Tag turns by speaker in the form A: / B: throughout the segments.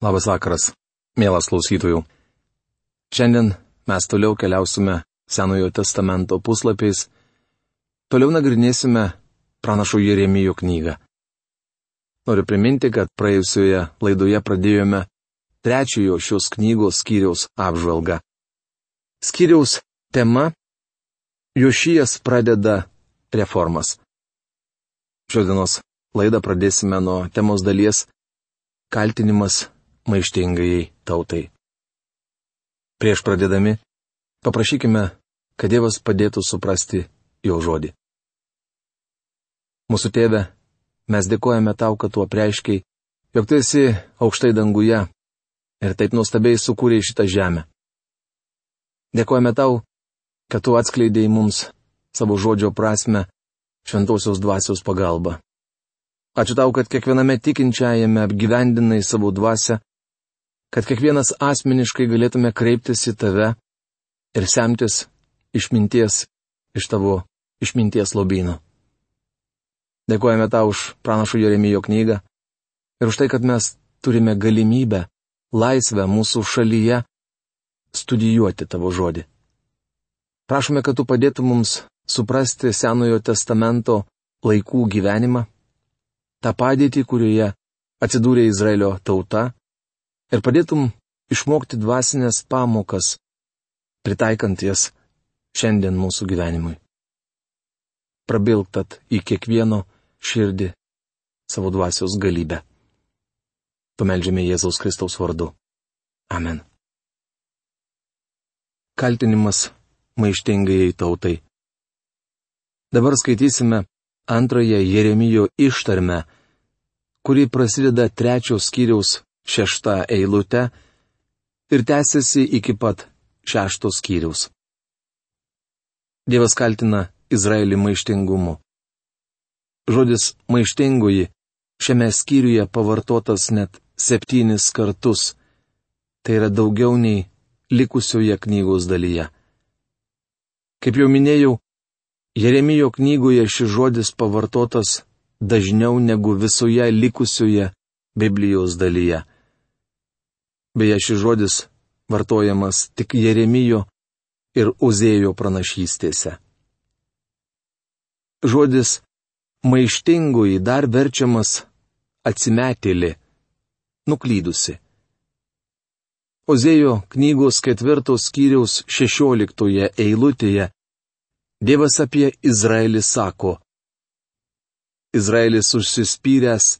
A: Labas vakaras, mielas klausytojų. Šiandien mes toliau keliausime Senojo testamento puslapiais, toliau nagrinėsime pranašo Jeremijo knygą. Noriu priminti, kad praėjusioje laidoje pradėjome trečiojo šios knygos skyriaus apžvalgą. Skyriaus tema - Jošijas pradeda reformas. Šios dienos laidą pradėsime nuo temos dalies - kaltinimas maištingajai tautai. Prieš pradėdami, paprašykime, kad Dievas padėtų suprasti jo žodį. Mūsų tėve, mes dėkojame tau, kad tuo preiškiai, jog tu esi aukštai danguje ir taip nuostabiai sukūrėjai šitą žemę. Dėkojame tau, kad tu atskleidėjai mums savo žodžio prasme šventosios dvasios pagalba. Ačiū tau, kad kiekviename tikinčiajame apgyvendinai savo dvasę, kad kiekvienas asmeniškai galėtume kreiptis į tave ir semtis išminties iš tavo išminties lobynų. Dėkojame tau už pranašų Jeremijo knygą ir už tai, kad mes turime galimybę, laisvę mūsų šalyje studijuoti tavo žodį. Prašome, kad tu padėtum mums suprasti Senojo testamento laikų gyvenimą, tą padėtį, kurioje atsidūrė Izraelio tauta, ir padėtum išmokti dvasinės pamokas, pritaikant jas šiandien mūsų gyvenimui. Prabiltat į kiekvieno širdį savo dvasios galybę. Pameldžiame Jėzaus Kristaus vardu. Amen. Kaltinimas maištingai tautai. Dabar skaitysime antrąją Jeremijo ištarmę, kuri prasideda trečios skyriaus šeštą eilutę ir tęsiasi iki pat šeštos skyriaus. Dievas kaltina Izraelį maištingumu. Žodis maištingoji šiame skyriuje pavartotas net septynis kartus. Tai yra daugiau nei likusioje knygos dalyje. Kaip jau minėjau, Jeremijo knygoje šis žodis pavartotas dažniau negu visoje likusioje Biblijos dalyje. Beje, šis žodis vartojamas tik Jeremijo ir Uzėjo pranašystėse. Žodis maištingoji dar verčiamas atsimetėlė, nuklydusi. Ozėjo knygos ketvirtos skyriaus šešioliktoje eilutėje Dievas apie Izraelį sako. Izraelis užsispyręs,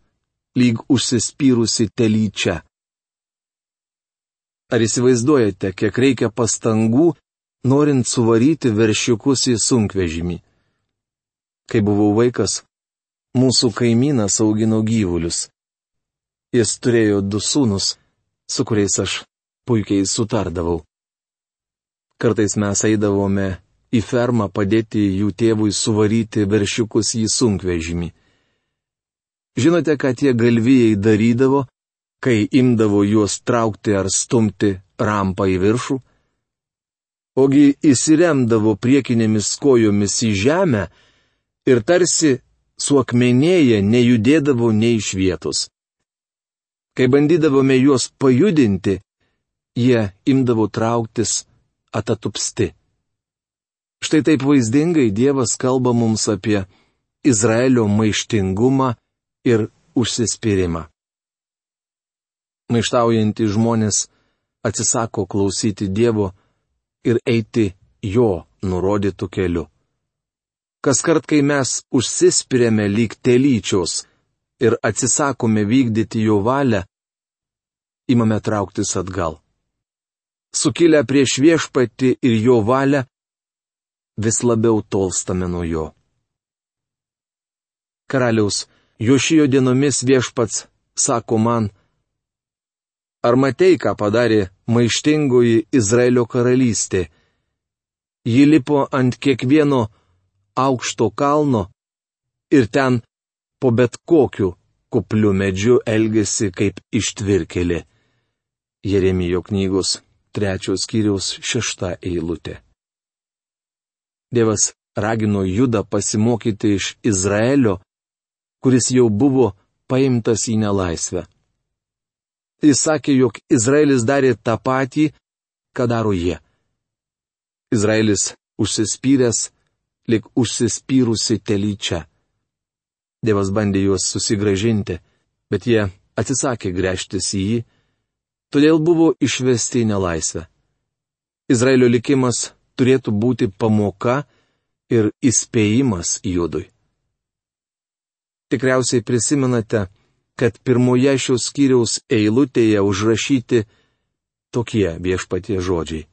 A: lyg užsispyrusi telyčia. Ar įsivaizduojate, kiek reikia pastangų, norint suvaryti veršiukus į sunkvežimį? Kai buvau vaikas, mūsų kaimynas augino gyvulius. Jis turėjo du sūnus, su kuriais aš puikiai sutardavau. Kartais mes eidavome į fermą padėti jų tėvui suvaryti veršiukus į sunkvežimį. Žinote, ką tie galvijai darydavo, kai imdavo juos traukti ar stumti rampą į viršų? Ogi įsiremdavo priekinėmis kojomis į žemę ir tarsi suakmenėję nejudėdavo nei iš vietos. Kai bandydavome juos pajudinti, jie imdavo trauktis atatupsti. Štai taip vaizdingai Dievas kalba mums apie Izraelio maištingumą ir užsispyrimą. Maištaujantys žmonės atsisako klausyti Dievo ir eiti jo nurodytų keliu. Kas kart, kai mes užsispiriame lyg telyčios ir atsisakome vykdyti jo valią, imame trauktis atgal sukilę prieš viešpati ir jo valią, vis labiau tolstame nuo jo. Karaliaus, jo šijo dienomis viešpats sako man, ar matei, ką padarė maištingoji Izraelio karalystė? Ji lipo ant kiekvieno aukšto kalno ir ten po bet kokiu kupliu medžiu elgesi kaip ištvirkelė. Jeremijo knygos trečios skyriaus šešta eilutė. Dievas ragino Judą pasimokyti iš Izraelio, kuris jau buvo paimtas į nelaisvę. Jis sakė, jog Izraelis darė tą patį, ką daro jie. Izraelis užsispyręs, lik užsispyrusi telyčia. Dievas bandė juos susigražinti, bet jie atsisakė grėžtis į jį, todėl buvo išvesti į nelaisvę. Izraelio likimas turėtų būti pamoka ir įspėjimas judui. Tikriausiai prisimenate, kad pirmoje šios skyriaus eilutėje užrašyti tokie viešpatie žodžiai.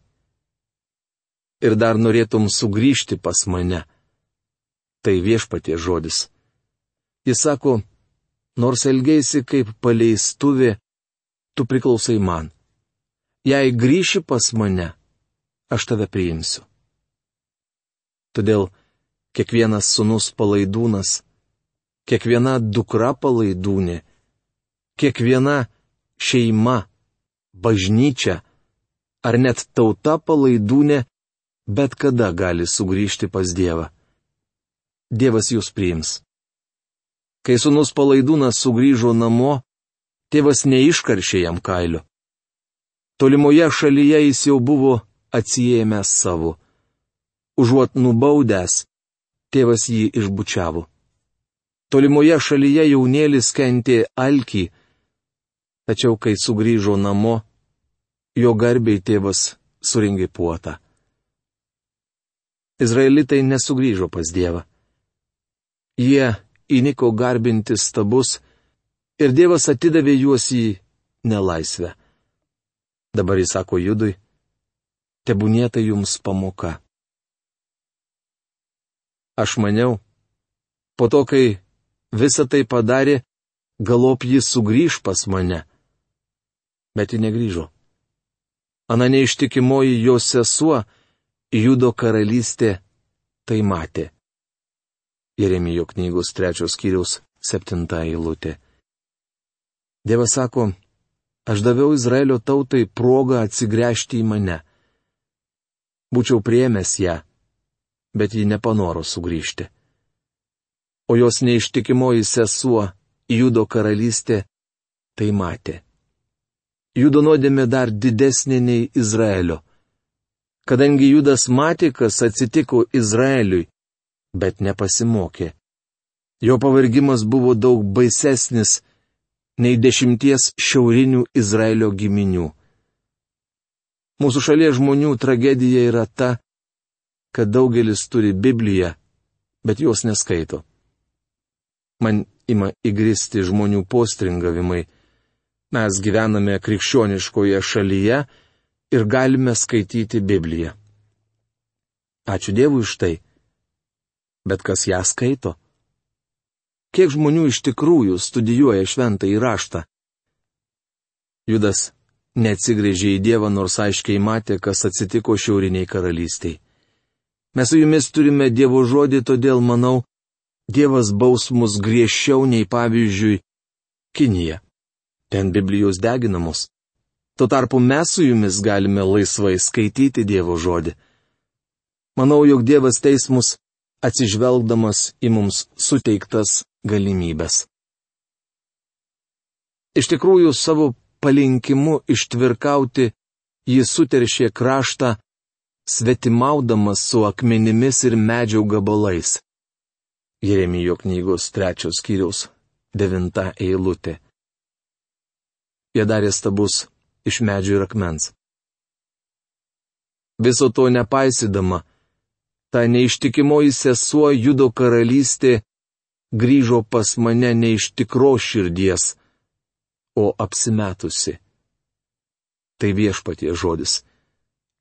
A: Ir dar norėtum sugrįžti pas mane. Tai viešpatie žodis. Jis sako, nors elgėsi kaip paleistuvė, tu priklausai man. Jei grįši pas mane, aš tave priimsiu. Todėl kiekvienas sunus palaidūnas kiekviena dukra palaidūnė, kiekviena šeima, bažnyčia ar net tauta palaidūnė bet kada gali sugrįžti pas Dievą. Dievas jūs priims. Kai sunus palaidūnas sugrįžo namo, tėvas neiškaršė jam kailiu. Tolimoje šalyje jis jau buvo atsijėmęs savo. Užuot nubaudęs, tėvas jį išbučiavo. Tolimoje šalyje jaunėlis kentė alkį, tačiau kai sugrįžo namo, jo garbiai tėvas suringė puotą. Izraelitai nesugrįžo pas Dievą. Jie įniko garbinti stabus ir Dievas atidavė juos į nelaisvę. Dabar jis sako judui, tebūnėta jums pamoka. Aš maniau, po to, kai visą tai padarė, galop jis sugrįž pas mane. Bet ji negrįžo. Ana neištikimoji jos sesuo, Judo karalystė, tai matė. Jeremijo knygos trečios kiriaus septinta eilutė. Dievas sako, aš daviau Izraelio tautai progą atsigręžti į mane. Būčiau priemęs ją, bet ji nepanoro sugrįžti o jos neištikimoji sesuo, Judo karalystė, tai matė. Judo nuodėmė dar didesnė nei Izraelio. Kadangi Judas matė, kas atsitiko Izraeliui, bet nepasimokė. Jo pavargimas buvo daug baisesnis nei dešimties šiaurinių Izraelio giminių. Mūsų šalies žmonių tragedija yra ta, kad daugelis turi Bibliją, bet jos neskaito man ima įgristi žmonių postringavimai. Mes gyvename krikščioniškoje šalyje ir galime skaityti Bibliją. Ačiū Dievui už tai. Bet kas ją skaito? Kiek žmonių iš tikrųjų studijuoja šventą įraštą? Judas neatsigrėžė į Dievą, nors aiškiai matė, kas atsitiko šiauriniai karalystiai. Mes su jumis turime Dievo žodį, todėl manau, Dievas baus mus griežčiau nei pavyzdžiui Kinija. Ten Biblijos deginamos. Tuo tarpu mes su jumis galime laisvai skaityti Dievo žodį. Manau, jog Dievas teismus atsižvelgdamas į mums suteiktas galimybės. Iš tikrųjų, savo palinkimu ištvirkauti jis suteršė kraštą, svetimaudamas su akmenimis ir medžio gabalais. Jeremijo knygos trečios skyriaus devinta eilutė. Jie darė stabus iš medžių ir akmens. Viso to nepaisydama, ta neištikimoji sesuo judo karalystė grįžo pas mane ne iš tikro širdies, o apsimetusi. Tai viešpatie žodis.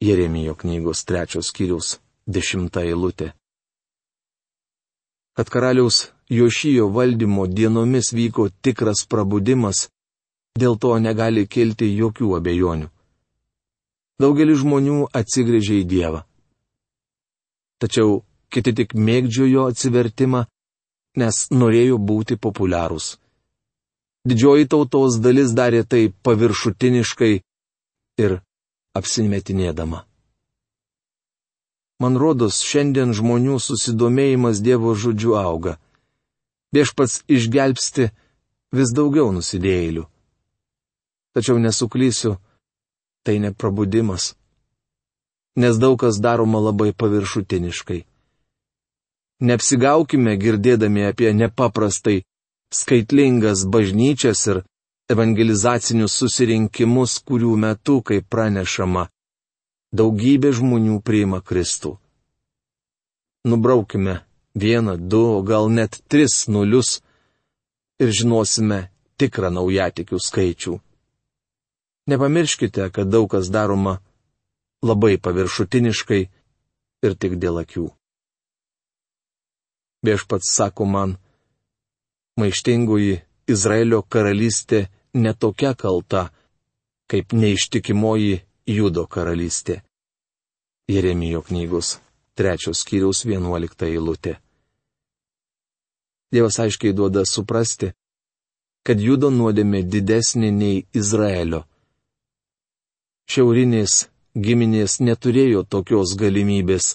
A: Jeremijo knygos trečios skyriaus dešimta eilutė kad karaliaus Jošijo valdymo dienomis vyko tikras prabudimas, dėl to negali kilti jokių abejonių. Daugelis žmonių atsigrėžė į Dievą. Tačiau kiti tik mėgdžiojo atsivertimą, nes norėjo būti populiarūs. Didžioji tautos dalis darė tai paviršutiniškai ir apsimetinėdama. Man rodos, šiandien žmonių susidomėjimas Dievo žodžiu auga. Viešpats išgelbsti vis daugiau nusidėjėlių. Tačiau nesuklysiu, tai neprabudimas. Nes daug kas daroma labai paviršutiniškai. Neapsigaukime girdėdami apie nepaprastai skaitlingas bažnyčias ir evangelizacinius susirinkimus, kurių metu, kaip pranešama, daugybė žmonių priima Kristų. Nubraukime vieną, du, o gal net tris nulius ir žinosime tikrą naujatikių skaičių. Nepamirškite, kad daug kas daroma labai paviršutiniškai ir tik dėl akių viešpats sako man, maištingoji Izraelio karalystė netokia kalta, kaip neištikimoji Judo karalystė. Jeremijo knygos trečios skyriaus vienuolikta eilutė. Dievas aiškiai duoda suprasti, kad Judo nuodėmė didesnė nei Izraelio. Šiaurinės giminės neturėjo tokios galimybės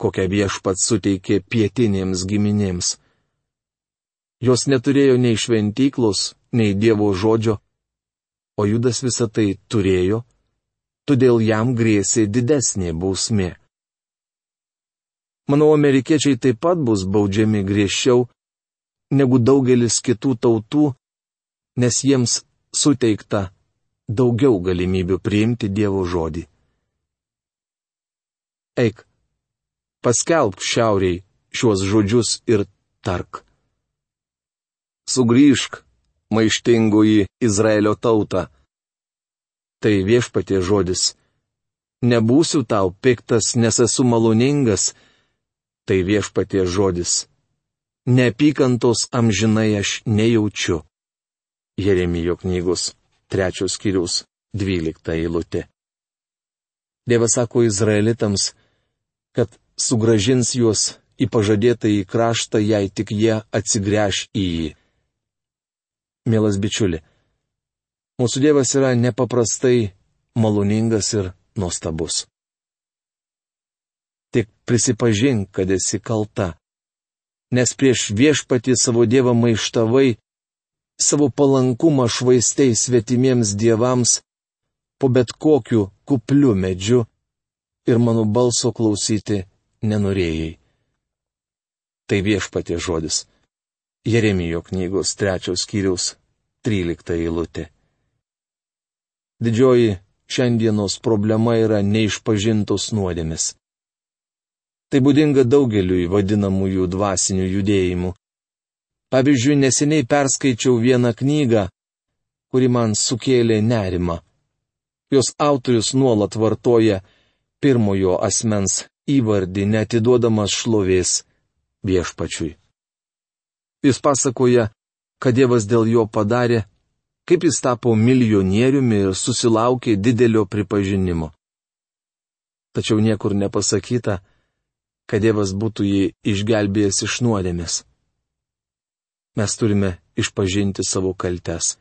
A: kokią viešpats suteikė pietinėms giminėms. Jos neturėjo nei šventyklos, nei Dievo žodžio, o Judas visą tai turėjo, todėl jam grėsė didesnė bausmė. Manau, amerikiečiai taip pat bus baudžiami griežčiau negu daugelis kitų tautų, nes jiems suteikta daugiau galimybių priimti Dievo žodį. Eik, paskelbk šiauriai šiuos žodžius ir tark. Sugryžk, maištingoji Izraelio tauta. Tai viešpatie žodis. Nebūsiu tau piktas, nes esu maloningas. Tai viešpatie žodis. Neapykantos amžinai aš nejaučiu. Jeremijo knygos trečios skyrius dvylikta eilutė. Dievas sako izraelitams, kad sugražins juos į pažadėtą į kraštą, jei tik jie atsigręš į jį. Mielas bičiuli, mūsų Dievas yra nepaprastai maloningas ir nuostabus. Tik prisipažink, kad esi kalta, nes prieš viešpatį savo Dievą maištavai, savo palankumą švaistei svetimiems dievams, po bet kokiu kupliu medžiu ir mano balso klausyti nenorėjai. Tai viešpatė žodis. Jeremijo knygos trečios skyriaus trylikta eilutė. Didžioji šiandienos problema yra neišpažintos nuodėmis. Tai būdinga daugeliui vadinamųjų dvasinių judėjimų. Pavyzdžiui, neseniai perskaičiau vieną knygą, kuri man sukėlė nerimą. Jos autorius nuolat vartoja pirmojo asmens įvardį, netiduodamas šlovės viešpačiui. Jis pasakoja, kad Dievas dėl jo padarė, kaip jis tapo milijonieriumi ir susilaukė didelio pripažinimo. Tačiau niekur nepasakyta, kad Dievas būtų jį išgelbėjęs iš nuodėmės. Mes turime išpažinti savo kaltes.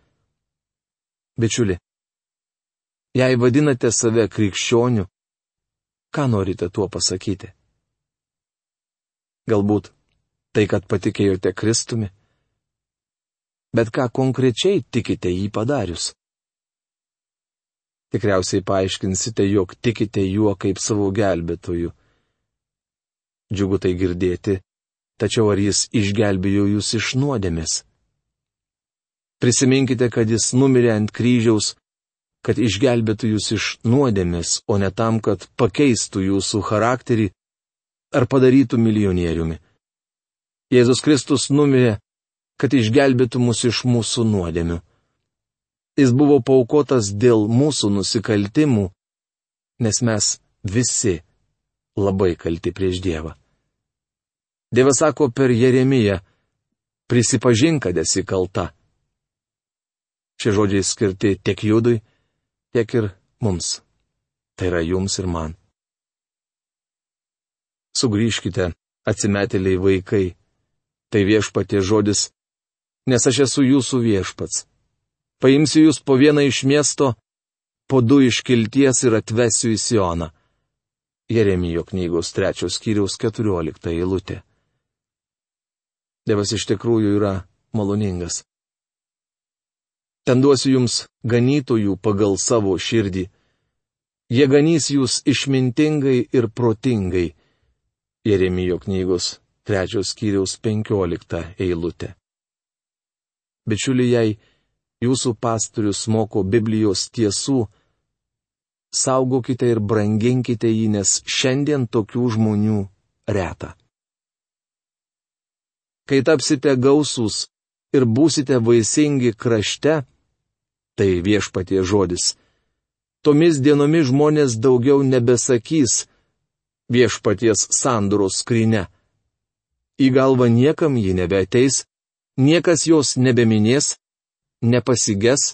A: Bičiuli, jei vadinate save krikščioniu, Ką norite tuo pasakyti? Galbūt tai, kad patikėjote Kristumi? Bet ką konkrečiai tikite jį padarius? Tikriausiai paaiškinsite, jog tikite juo kaip savo gelbėtoju. Džiugu tai girdėti, tačiau ar jis išgelbėjo jūs iš nuodėmės? Prisiminkite, kad jis numirė ant kryžiaus kad išgelbėtų jūs iš nuodėmės, o ne tam, kad pakeistų jūsų charakterį ar padarytų milijonieriumi. Jėzus Kristus numirė, kad išgelbėtų mus iš mūsų nuodėmių. Jis buvo paukotas dėl mūsų nusikaltimų, nes mes visi labai kalti prieš Dievą. Dievas sako per Jeremiją, prisipažink, kad esi kalta. Šie žodžiai skirti tiek Judui, tiek ir mums. Tai yra jums ir man. Sugryžkite, atsimetėliai vaikai. Tai viešpatie žodis, nes aš esu jūsų viešpats. Paimsiu jūs po vieną iš miesto, po du iš kilties ir atvesiu į Sioną. Jeremijo knygos trečios skyriaus keturiolikta eilutė. Dievas iš tikrųjų yra maloningas. Ten duosiu jums ganytojų pagal savo širdį. Jie ganys jūs išmintingai ir protingai. Jeremijo knygos trečios skyriaus penkiolikta eilutė. Bičiuliai, jei jūsų pastorius moko Biblijos tiesų, saugokite ir branginkite jį, nes šiandien tokių žmonių reta. Kai tapsite gausūs ir būsite vaisingi krašte, tai viešpatie žodis. Tomis dienomis žmonės daugiau nebesakys viešpaties sandoros skrinę. Į galvą niekam ji nebeteis, niekas jos nebeminės, nepasiges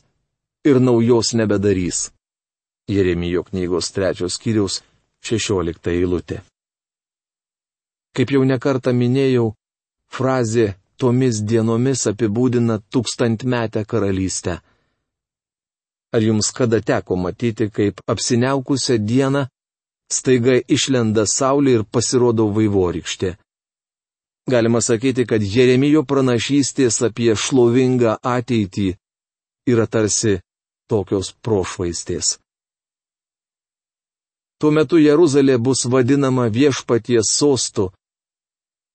A: ir naujos nebedarys. Jeremijo knygos trečios skyriaus šešiolikta eilutė. Kaip jau nekartą minėjau, frazė tomis dienomis apibūdina tūkstantmetę karalystę. Ar jums kada teko matyti, kaip apsiniaukusią dieną staiga išlenda saulė ir pasirodo vaivorykštė? Galima sakyti, kad Jeremijo pranašystės apie šlovingą ateitį yra tarsi tokios prošvaistės. Tuo metu Jeruzalė bus vadinama viešpaties sostu.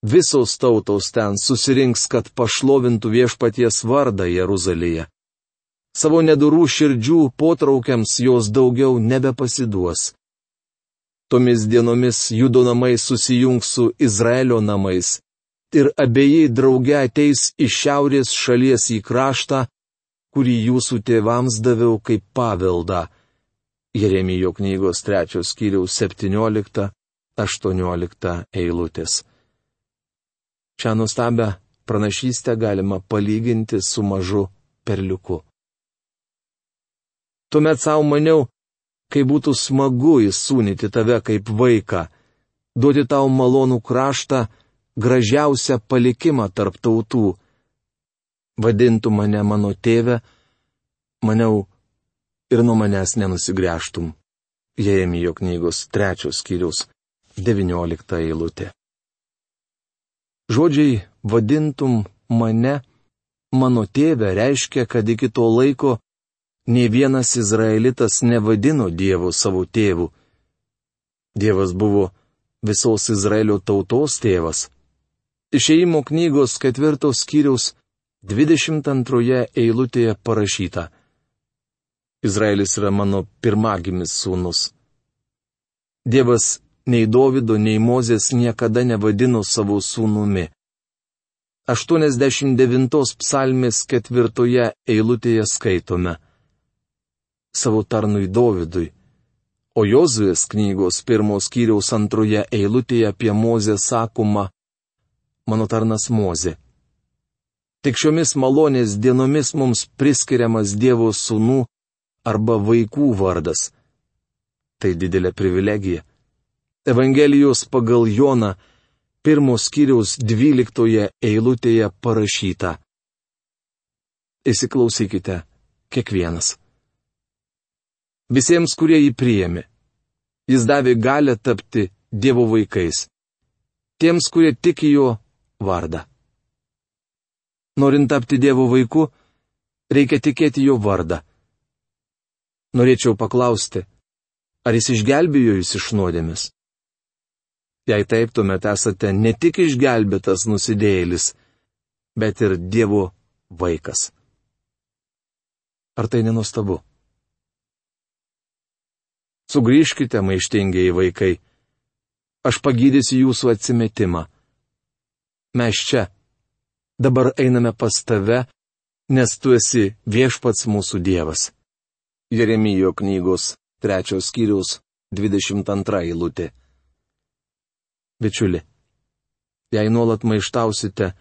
A: Visos tautos ten susirinks, kad pašlovintų viešpaties vardą Jeruzalėje. Savo nedurų širdžių potraukiams jos daugiau nebepasiduos. Tomis dienomis judo namai susijungs su Izraelio namais ir abiejai drauge ateis iš šiaurės šalies į kraštą, kurį jūsų tėvams daviau kaip paveldą. Jeremijo knygos trečios skyriaus 17-18 eilutės. Šią nustabę pranašystę galima palyginti su mažu perliuku. Tuomet savo maniau, kai būtų smagu įsūnyti tave kaip vaiką, duoti tau malonų kraštą, gražiausią palikimą tarp tautų. Vadintų mane mano tėvę, maniau, ir nuo manęs nenusigręžtum. Jėmijo knygos trečios skyrius, devyniolikta eilutė. Žodžiai vadintum mane mano tėvę reiškia, kad iki to laiko Ne vienas izraelitas nevadino Dievo savo tėvu. Dievas buvo visos Izraelio tautos tėvas. Išėjimo knygos ketvirtos skyriaus 22 eilutėje parašyta. Izraelis yra mano pirmagimis sūnus. Dievas nei Dovido, nei Mozės niekada nevadino savo sūnumi. 89 psalmės ketvirtoje eilutėje skaitome savo tarnui Dovydui. O Jozuės knygos pirmos kiriaus antroje eilutėje apie Mozę sakoma, mano tarnas Mozė. Tik šiomis malonės dienomis mums priskiriamas Dievo sūnų arba vaikų vardas. Tai didelė privilegija. Evangelijos pagal Joną pirmos kiriaus dvyliktoje eilutėje parašyta. Įsiklausykite, kiekvienas visiems, kurie jį priėmė. Jis davė galę tapti Dievo vaikais. Tiems, kurie tiki jo vardą. Norint tapti Dievo vaiku, reikia tikėti jo vardą. Norėčiau paklausti, ar jis išgelbėjo jūs iš nuodėmis? Jei taip, tuomet esate ne tik išgelbėtas nusidėjėlis, bet ir Dievo vaikas. Ar tai nenustabu? Sugryžkite, maištingiai vaikai. Aš pagydysiu jūsų atsimetimą. Mes čia. Dabar einame pas tave, nes tu esi viešpats mūsų Dievas. Jeremijo knygos trečios skyriaus 22 eilutė. Bičiuli, jei nuolat maištausite,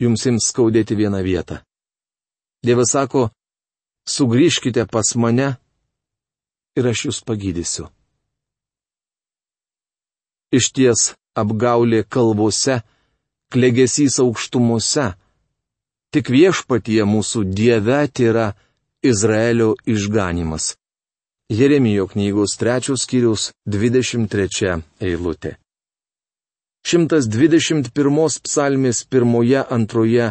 A: jums ims skaudėti vieną vietą. Dievas sako, sugrįžkite pas mane ir aš jūs pagydysiu. Iš ties apgaulė kalvose, klegesys aukštumuose, tik viešpatie mūsų Dieve yra Izraelio išganimas. Jeremijo knygos trečios skyrius 23 eilutė. 121 psalmės pirmoje antroje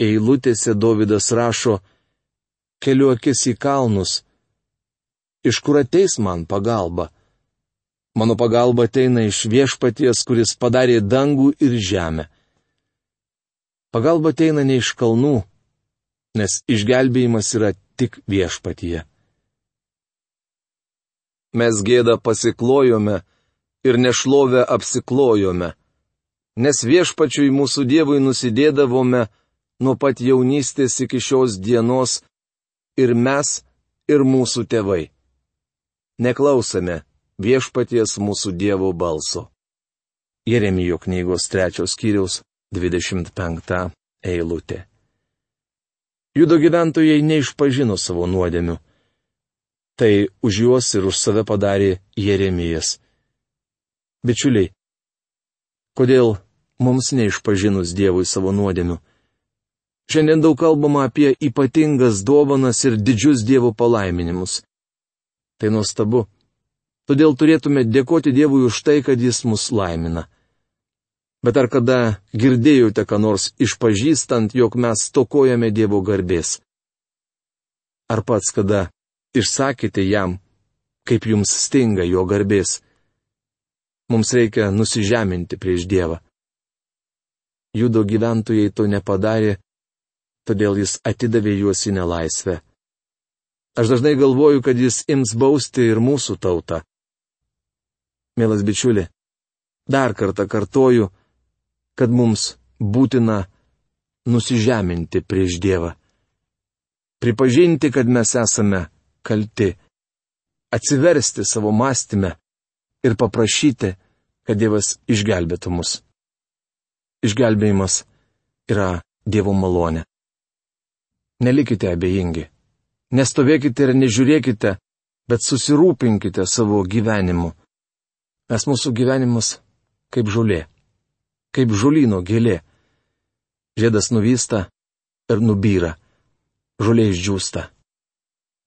A: eilutėse Davidas rašo, keliu akis į kalnus. Iš kur ateis man pagalba? Mano pagalba ateina iš viešpaties, kuris padarė dangų ir žemę. Pagalba ateina ne iš kalnų, nes išgelbėjimas yra tik viešpatyje. Mes gėdą pasiklojome ir nešlovę apsiklojome, nes viešpačiui mūsų Dievui nusidėdavome nuo pat jaunystės iki šios dienos ir mes, ir mūsų tėvai. Neklausome viešpaties mūsų Dievo balso. Jeremijo knygos trečios skyriaus 25 eilutė. Judo gyventojai neišpažino savo nuodėmių. Tai už juos ir už save padarė Jeremijas. Bičiuliai, kodėl mums neišpažinus Dievui savo nuodėmių? Šiandien daug kalbama apie ypatingas dovanas ir didžius Dievo palaiminimus. Tai nuostabu. Todėl turėtume dėkoti Dievui už tai, kad Jis mus laimina. Bet ar kada girdėjote, ką nors išpažįstant, jog mes stokojame Dievo garbės? Ar pats kada išsakėte jam, kaip jums stinga jo garbės? Mums reikia nusižeminti prieš Dievą. Judo gyventojai to nepadarė, todėl jis atidavė juos į nelaisvę. Aš dažnai galvoju, kad jis ims bausti ir mūsų tautą. Mielas bičiuli, dar kartą kartoju, kad mums būtina nusižeminti prieš Dievą. Pripažinti, kad mes esame kalti. Atsiversti savo mąstymę ir paprašyti, kad Dievas išgelbėtų mus. Išgelbėjimas yra Dievo malonė. Nelikite abejingi. Nestovėkite ir nežiūrėkite, bet susirūpinkite savo gyvenimu. Nes mūsų gyvenimas kaip žolė, kaip žolino gėlė. Žiedas nuvysta ir nubyra, žolė išdžiūsta.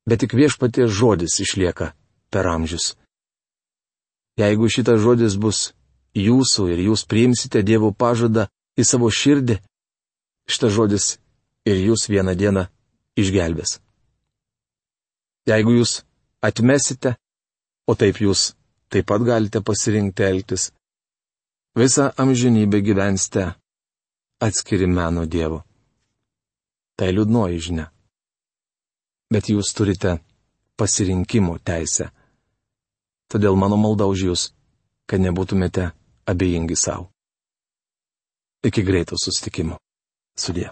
A: Bet tik viešpaties žodis išlieka per amžius. Jeigu šitas žodis bus jūsų ir jūs priimsite Dievo pažadą į savo širdį, šitas žodis ir jūs vieną dieną išgelbės. Jeigu jūs atmesite, o taip jūs taip pat galite pasirinkti elgtis, visą amžinybę gyvensite atskiri meno Dievo. Tai liūdnoji žinia. Bet jūs turite pasirinkimo teisę. Todėl mano malda už jūs, kad nebūtumėte abejingi savo. Iki greito sustikimo. Sudė.